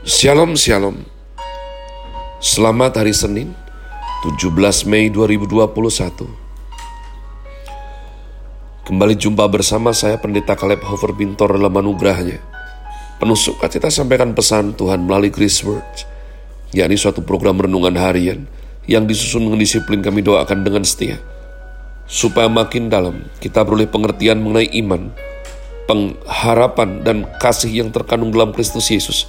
Shalom Shalom. Selamat hari Senin 17 Mei 2021 Kembali jumpa bersama saya Pendeta Kaleb Hofer Bintor dalam anugerahnya. Penuh sukacita sampaikan pesan Tuhan melalui Grace Words yakni suatu program renungan harian yang disusun dengan disiplin kami doakan dengan setia. Supaya makin dalam kita beroleh pengertian mengenai iman, pengharapan dan kasih yang terkandung dalam Kristus Yesus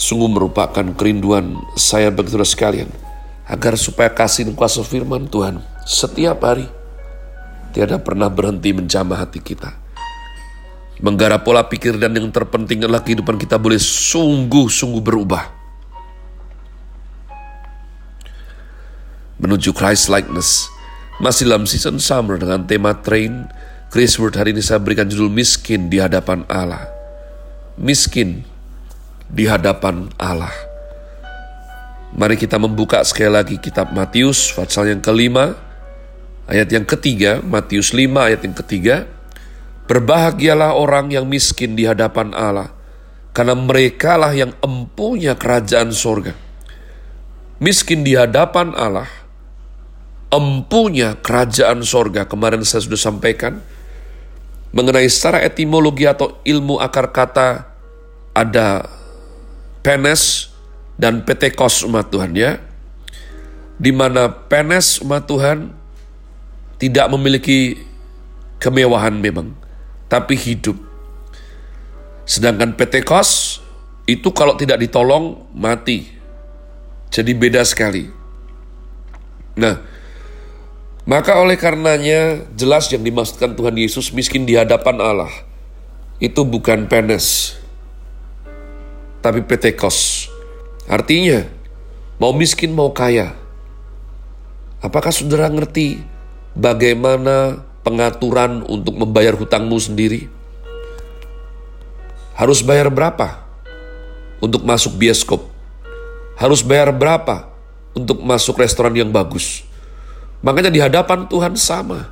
sungguh merupakan kerinduan saya bagi saudara sekalian agar supaya kasih dan kuasa firman Tuhan setiap hari tiada pernah berhenti menjamah hati kita. Menggarap pola pikir dan yang terpenting adalah kehidupan kita boleh sungguh-sungguh berubah. Menuju Christ likeness. Masih dalam season summer dengan tema train, Chris Word hari ini saya berikan judul miskin di hadapan Allah. Miskin di hadapan Allah. Mari kita membuka sekali lagi kitab Matius pasal yang kelima, ayat yang ketiga, Matius 5 ayat yang ketiga. Berbahagialah orang yang miskin di hadapan Allah, karena merekalah yang empunya kerajaan sorga. Miskin di hadapan Allah, empunya kerajaan sorga. Kemarin saya sudah sampaikan mengenai secara etimologi atau ilmu akar kata ada penes dan petekos umat Tuhan ya. Di mana penes umat Tuhan tidak memiliki kemewahan memang, tapi hidup. Sedangkan petekos itu kalau tidak ditolong mati. Jadi beda sekali. Nah, maka oleh karenanya jelas yang dimaksudkan Tuhan Yesus miskin di hadapan Allah itu bukan penes, tapi petekos. Artinya, mau miskin mau kaya. Apakah saudara ngerti bagaimana pengaturan untuk membayar hutangmu sendiri? Harus bayar berapa untuk masuk bioskop? Harus bayar berapa untuk masuk restoran yang bagus? Makanya di hadapan Tuhan sama.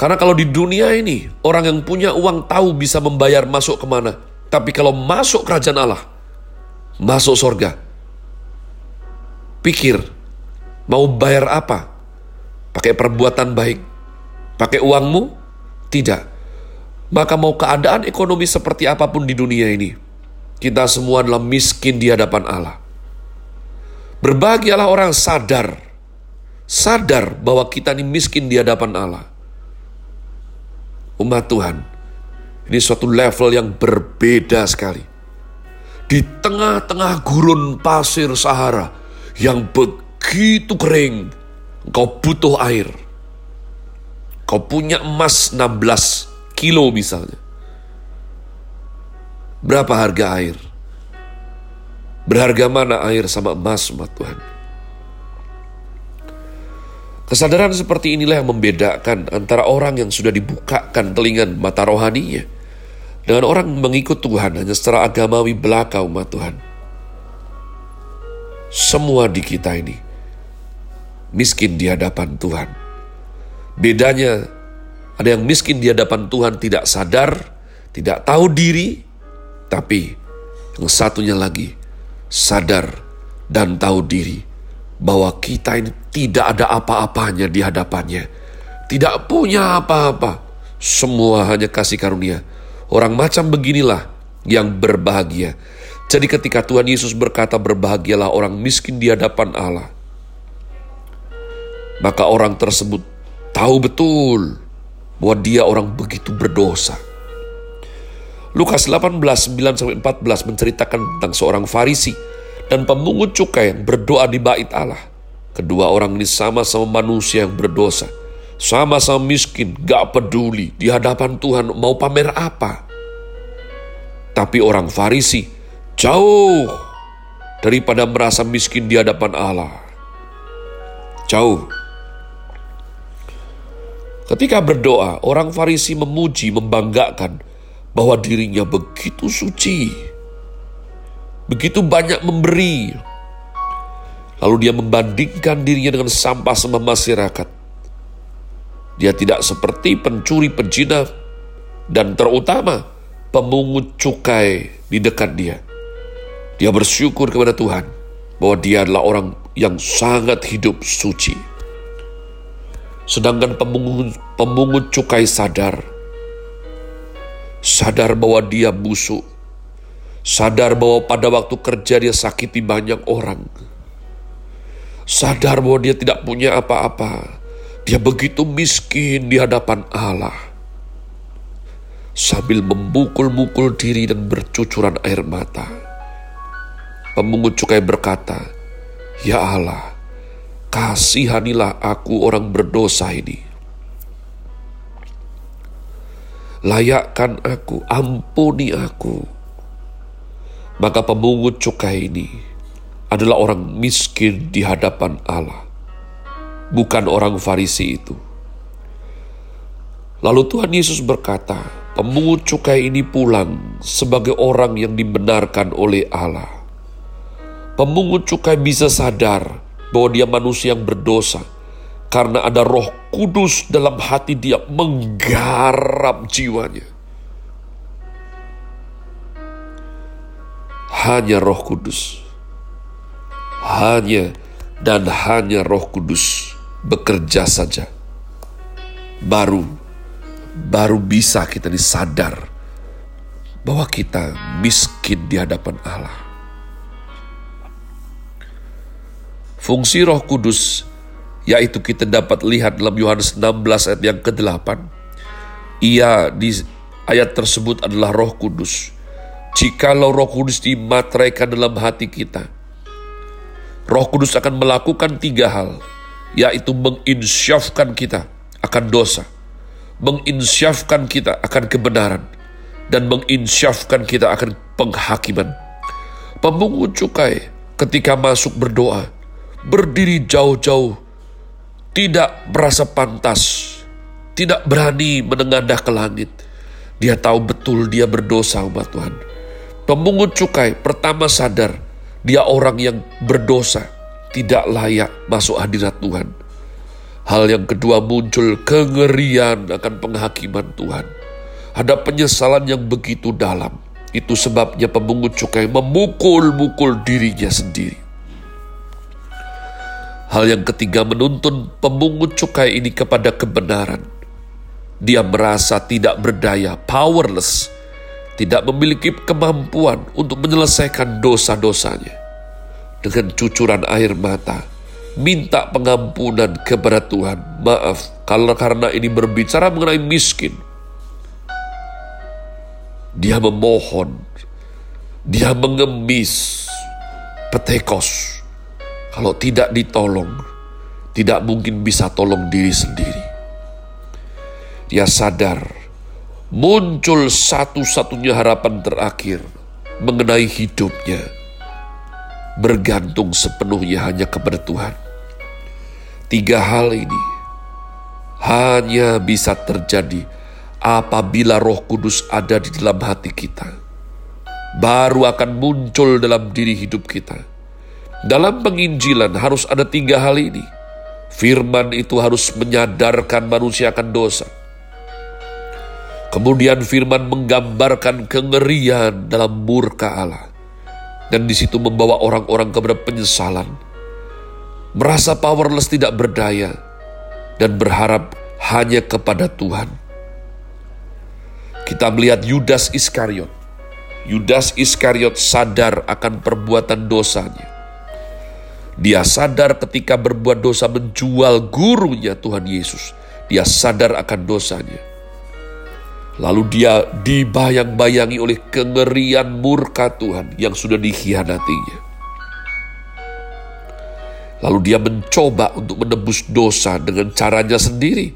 Karena kalau di dunia ini, orang yang punya uang tahu bisa membayar masuk ke mana. Tapi kalau masuk kerajaan Allah, masuk sorga, pikir, mau bayar apa? Pakai perbuatan baik? Pakai uangmu? Tidak. Maka mau keadaan ekonomi seperti apa pun di dunia ini, kita semua adalah miskin di hadapan Allah. Berbahagialah orang sadar, sadar bahwa kita ini miskin di hadapan Allah. Umat Tuhan, ini suatu level yang berbeda sekali. Di tengah-tengah gurun pasir Sahara yang begitu kering, engkau butuh air. Kau punya emas 16 kilo misalnya. Berapa harga air? Berharga mana air sama emas, umat Tuhan? Kesadaran seperti inilah yang membedakan antara orang yang sudah dibukakan telinga mata rohaninya dengan orang mengikut Tuhan hanya secara agamawi belaka umat Tuhan. Semua di kita ini miskin di hadapan Tuhan. Bedanya ada yang miskin di hadapan Tuhan tidak sadar, tidak tahu diri, tapi yang satunya lagi sadar dan tahu diri bahwa kita ini tidak ada apa-apanya di hadapannya. Tidak punya apa-apa. Semua hanya kasih karunia. Orang macam beginilah yang berbahagia. Jadi ketika Tuhan Yesus berkata berbahagialah orang miskin di hadapan Allah. Maka orang tersebut tahu betul bahwa dia orang begitu berdosa. Lukas 18, 9-14 menceritakan tentang seorang Farisi dan pemungut cukai yang berdoa di bait Allah. Kedua orang ini sama-sama manusia yang berdosa. Sama-sama miskin, gak peduli di hadapan Tuhan mau pamer apa. Tapi orang Farisi jauh daripada merasa miskin di hadapan Allah. Jauh. Ketika berdoa, orang Farisi memuji, membanggakan bahwa dirinya begitu suci, begitu banyak memberi. Lalu dia membandingkan dirinya dengan sampah sama masyarakat. Dia tidak seperti pencuri pejina dan terutama pemungut cukai di dekat dia. Dia bersyukur kepada Tuhan bahwa dia adalah orang yang sangat hidup suci. Sedangkan pemungut, pemungut cukai sadar, sadar bahwa dia busuk, sadar bahwa pada waktu kerja dia sakiti banyak orang, sadar bahwa dia tidak punya apa-apa, dia begitu miskin di hadapan Allah sambil membukul-bukul diri dan bercucuran air mata. Pemungut cukai berkata, Ya Allah, kasihanilah aku orang berdosa ini. Layakkan aku, ampuni aku. Maka pemungut cukai ini adalah orang miskin di hadapan Allah, bukan orang Farisi itu. Lalu Tuhan Yesus berkata, Pemungut cukai ini pulang sebagai orang yang dibenarkan oleh Allah. Pemungut cukai bisa sadar bahwa dia manusia yang berdosa karena ada roh kudus dalam hati dia menggarap jiwanya. Hanya roh kudus. Hanya dan hanya roh kudus bekerja saja. Baru baru bisa kita disadar bahwa kita miskin di hadapan Allah. Fungsi Roh Kudus yaitu kita dapat lihat dalam Yohanes 16 ayat yang ke-8. Ia di ayat tersebut adalah Roh Kudus. Jikalau Roh Kudus dimateraikan dalam hati kita, Roh Kudus akan melakukan tiga hal, yaitu menginsyafkan kita akan dosa, menginsyafkan kita akan kebenaran dan menginsyafkan kita akan penghakiman. Pemungut cukai ketika masuk berdoa, berdiri jauh-jauh, tidak merasa pantas, tidak berani menengadah ke langit. Dia tahu betul dia berdosa umat Tuhan. Pemungut cukai pertama sadar dia orang yang berdosa, tidak layak masuk hadirat Tuhan Hal yang kedua muncul kengerian akan penghakiman Tuhan. Ada penyesalan yang begitu dalam. Itu sebabnya pemungut cukai memukul-mukul dirinya sendiri. Hal yang ketiga menuntun pemungut cukai ini kepada kebenaran. Dia merasa tidak berdaya, powerless, tidak memiliki kemampuan untuk menyelesaikan dosa-dosanya. Dengan cucuran air mata, minta pengampunan kepada Tuhan. Maaf, kalau karena ini berbicara mengenai miskin. Dia memohon, dia mengemis, petekos. Kalau tidak ditolong, tidak mungkin bisa tolong diri sendiri. Dia sadar, muncul satu-satunya harapan terakhir mengenai hidupnya bergantung sepenuhnya hanya kepada Tuhan. Tiga hal ini hanya bisa terjadi apabila Roh Kudus ada di dalam hati kita. Baru akan muncul dalam diri hidup kita. Dalam penginjilan harus ada tiga hal ini. Firman itu harus menyadarkan manusia akan dosa. Kemudian firman menggambarkan kengerian dalam murka Allah. Dan di situ membawa orang-orang kepada penyesalan merasa powerless tidak berdaya, dan berharap hanya kepada Tuhan. Kita melihat Yudas Iskariot. Yudas Iskariot sadar akan perbuatan dosanya. Dia sadar ketika berbuat dosa menjual gurunya Tuhan Yesus. Dia sadar akan dosanya. Lalu dia dibayang-bayangi oleh kengerian murka Tuhan yang sudah dikhianatinya. Lalu dia mencoba untuk menebus dosa dengan caranya sendiri.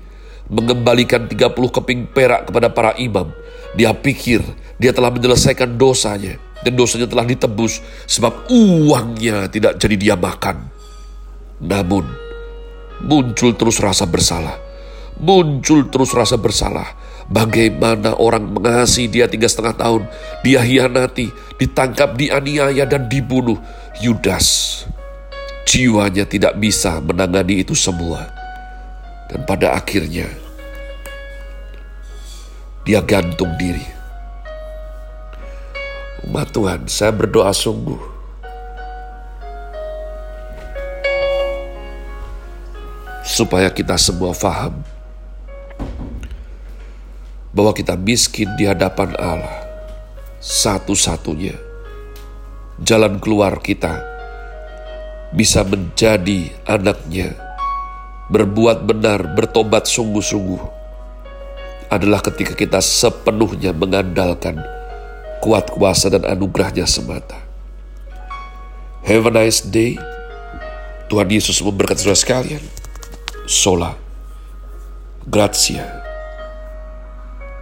Mengembalikan 30 keping perak kepada para imam. Dia pikir dia telah menyelesaikan dosanya. Dan dosanya telah ditebus sebab uangnya tidak jadi dia makan. Namun, muncul terus rasa bersalah. Muncul terus rasa bersalah. Bagaimana orang mengasihi dia tiga setengah tahun. Dia hianati, ditangkap, dianiaya, dan dibunuh. Yudas jiwanya tidak bisa menangani itu semua. Dan pada akhirnya, dia gantung diri. Ma Tuhan, saya berdoa sungguh. Supaya kita semua faham bahwa kita miskin di hadapan Allah. Satu-satunya jalan keluar kita bisa menjadi anaknya, berbuat benar, bertobat sungguh-sungguh adalah ketika kita sepenuhnya mengandalkan kuat kuasa dan anugerahnya semata. Have a nice day. Tuhan Yesus memberkati saudara sekalian. Sola. Grazie.